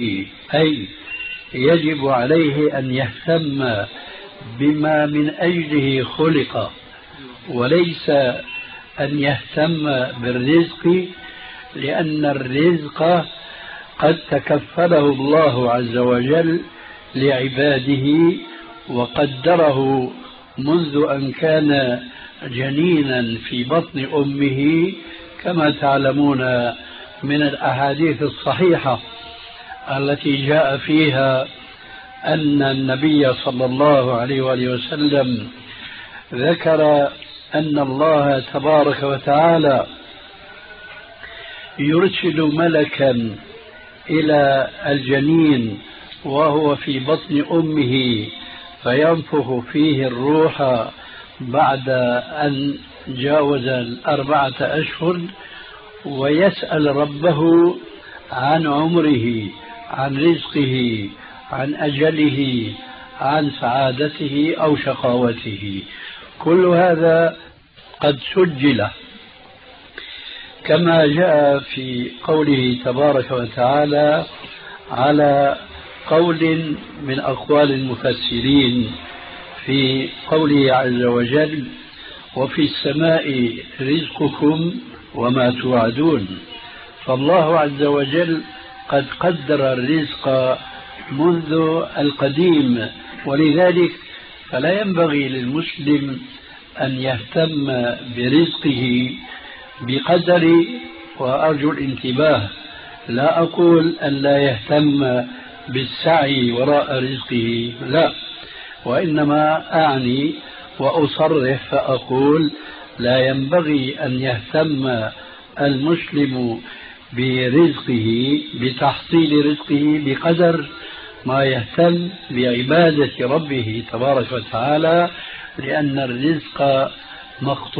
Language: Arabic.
أي يجب عليه أن يهتم بما من أجله خلق وليس أن يهتم بالرزق لأن الرزق قد تكفله الله عز وجل لعباده وقدره منذ أن كان جنينا في بطن أمه كما تعلمون من الأحاديث الصحيحة. التي جاء فيها أن النبي صلى الله عليه وآله وسلم ذكر أن الله تبارك وتعالى يرسل ملكا إلى الجنين وهو في بطن أمه فينفخ فيه الروح بعد أن جاوز الأربعة أشهر ويسأل ربه عن عمره عن رزقه عن أجله عن سعادته أو شقاوته. كل هذا قد سجل. كما جاء في قوله تبارك وتعالى على قول من أقوال المفسرين في قوله عز وجل وفي السماء رزقكم وما توعدون فالله عز وجل قد قدر الرزق منذ القديم ولذلك فلا ينبغي للمسلم أن يهتم برزقه بقدر وأرجو الانتباه لا أقول أن لا يهتم بالسعي وراء رزقه لا وإنما أعني وأصرح فأقول لا ينبغي أن يهتم المسلم برزقه بتحصيل رزقه بقدر ما يهتم بعبادة ربه تبارك وتعالى لأن الرزق مخطوط